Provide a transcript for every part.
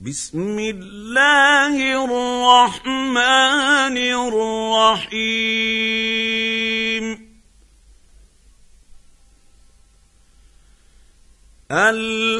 بسم الله الرحمن الرحيم. الحاقة.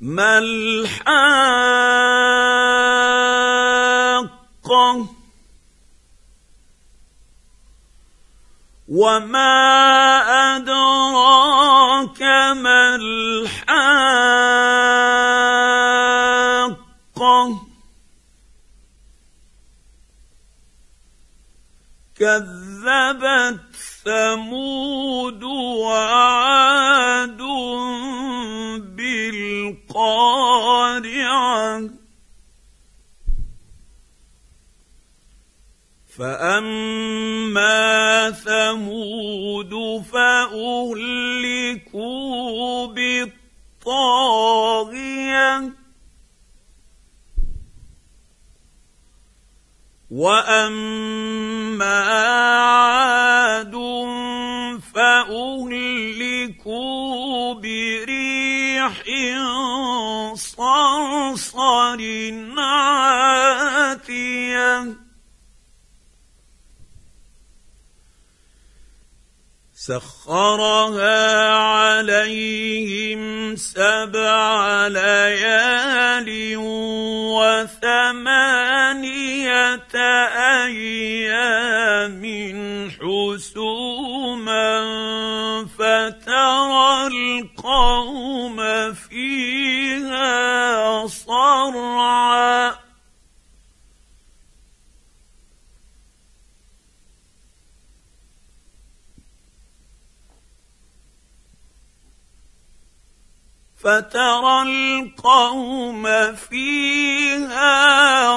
ما الحاقة؟ وما ادراك ما الحاقه؟ كذبت ثمود وعاد بالقارعه. فاما ثمود فاهلكوا بالطاغيه واما عاد فاهلكوا بريح صرصر سخرها عليهم سبع ليال وثمانية أيام حسوما فترى القوم فيها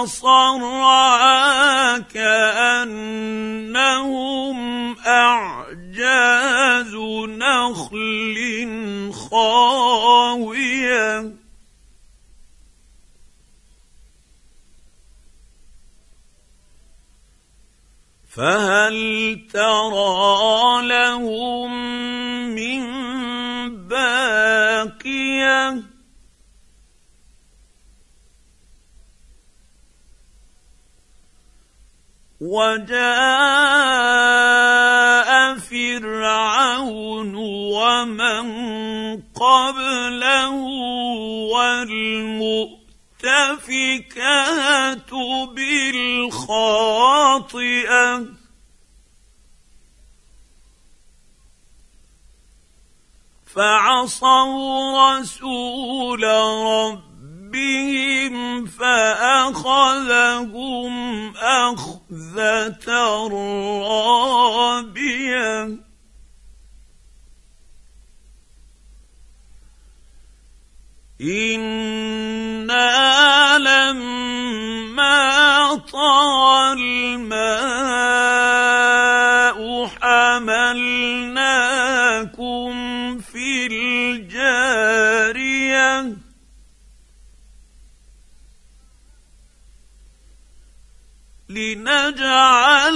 صرعا كأنهم أعجاز نخل خاوية. فهل ترى لهم وجاء فرعون ومن قبله والمؤتفكات بالخاطئة. فعصوا رسول ربهم فاخذهم اخذه رابيه أنا لما طغى الماء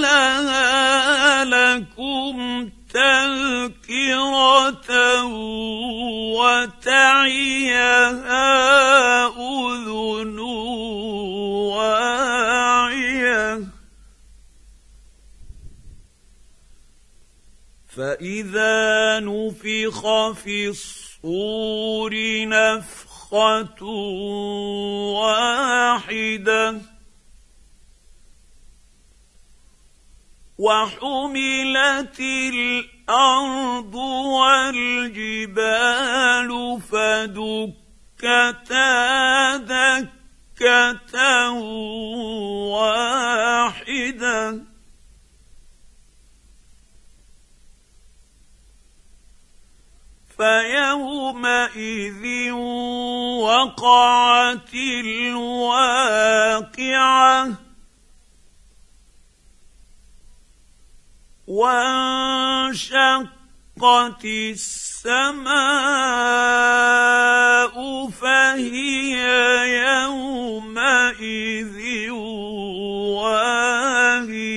لنجعلها لكم تذكرة وتعيها أذن واعية. فإذا نفخ في الصور نفخة واحدة وحملت الأرض والجبال فدكتا دكة واحدة. فيومئذ وقعت الواقعة. وانشقت السماء فهي يومئذ واهية.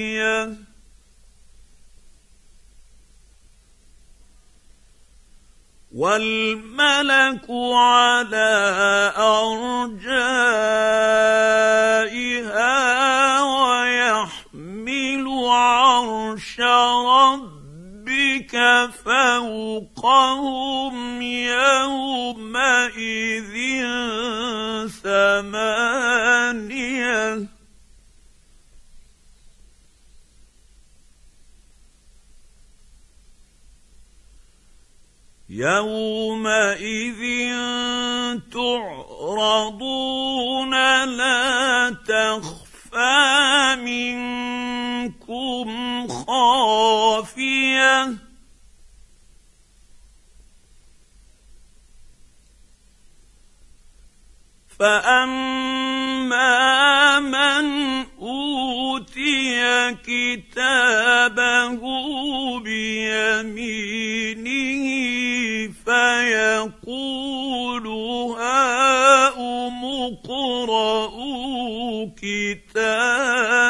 والملك على ارجائها فوقهم يومئذ ثمانية. يومئذ تعرضون لا تخفى منكم خافيه فاما من اوتي كتابه بيمينه فيقول هاؤم اقرءوا كتابيه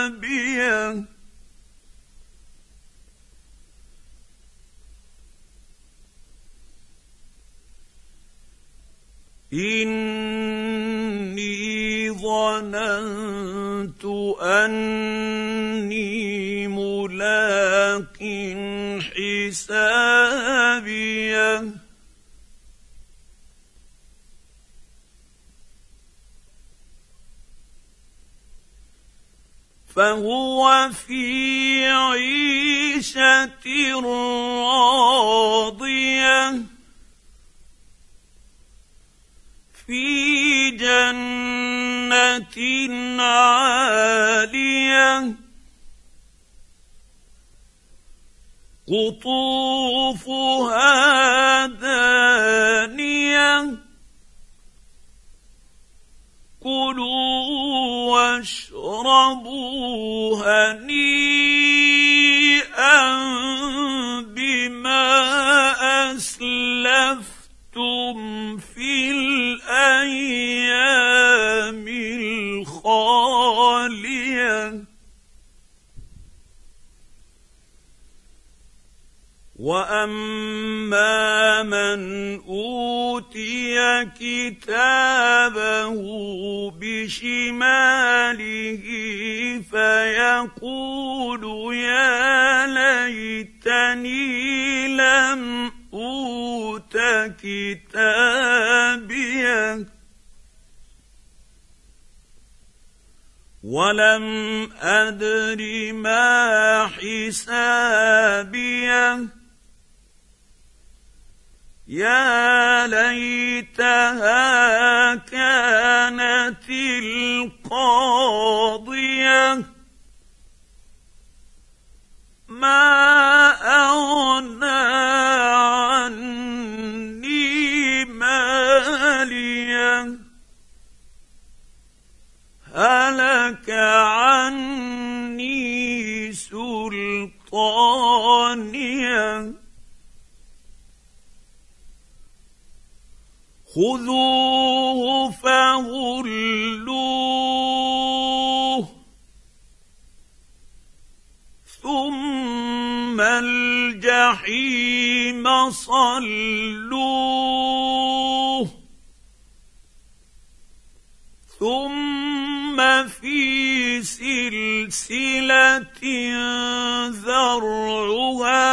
اني أني ملاق حسابيه فهو في عيشة راضية في جنة قطوفها دانية. كلوا واشربوا هنيئا. واما من اوتي كتابه بشماله فيقول يا ليتني لم اوت كتابيه ولم ادر ما حسابيه يا ليتها كانت القاضية. ما أغنى عني مالية. هلك عني سلطانية. خذوه فغلوه ثم الجحيم صلوه ثم في سلسلة ذرعها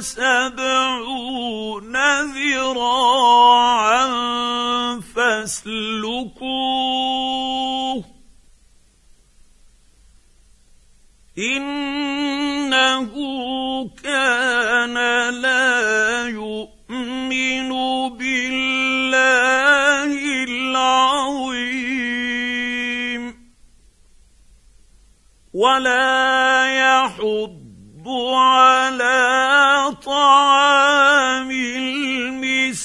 سبعون ذراعا إنه كان لا يؤمن بالله العظيم ولا يحض على طعام المسكين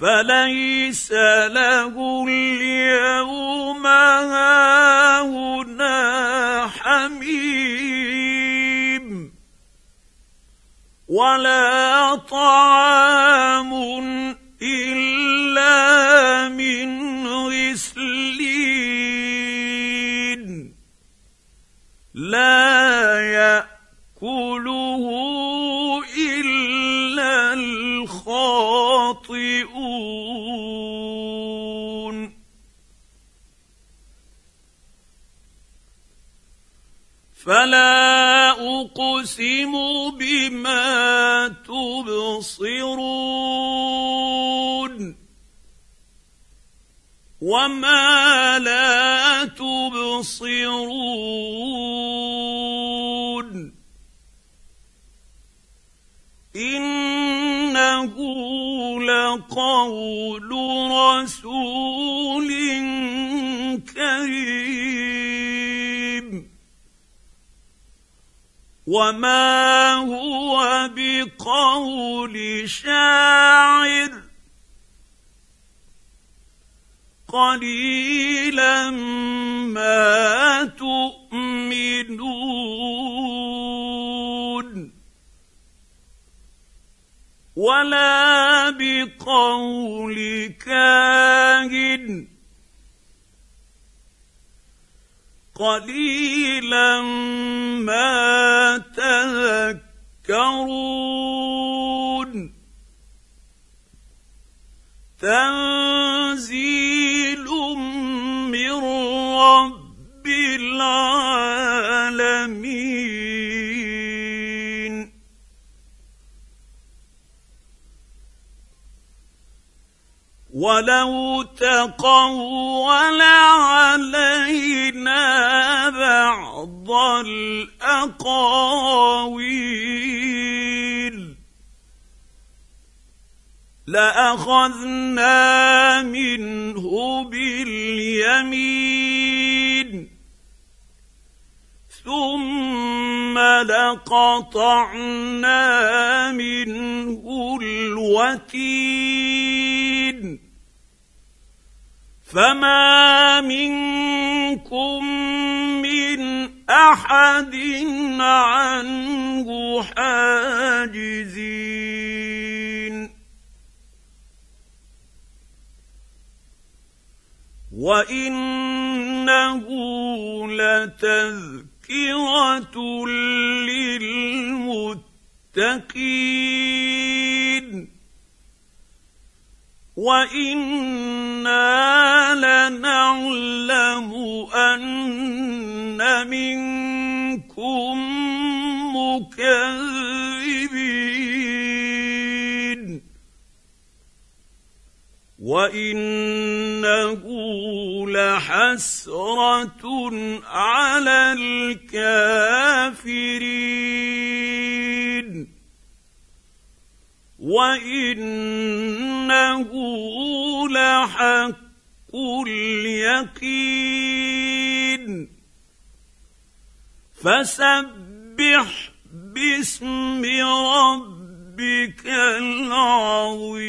فليس له ولا طعام إلا من غسلين. لا يأكله إلا الخاطئون. فلا اقسم بما تبصرون وما لا تبصرون إنه لقول رسول وما هو بقول شاعر قليلا ما تؤمنون ولا بقول كاهن قليلا ما تذكرون. ولو تقول علينا بعض الأقاويل. لأخذنا منه باليمين. ثم لقطعنا منه الوتين. فما منكم من احد عنه حاجزين وانه لتذكره للمتقين وأنا لنعلم أن منكم مكذبين. وإنه لحسرة على الكافرين. وإنه لحق اليقين فسبح باسم ربك العظيم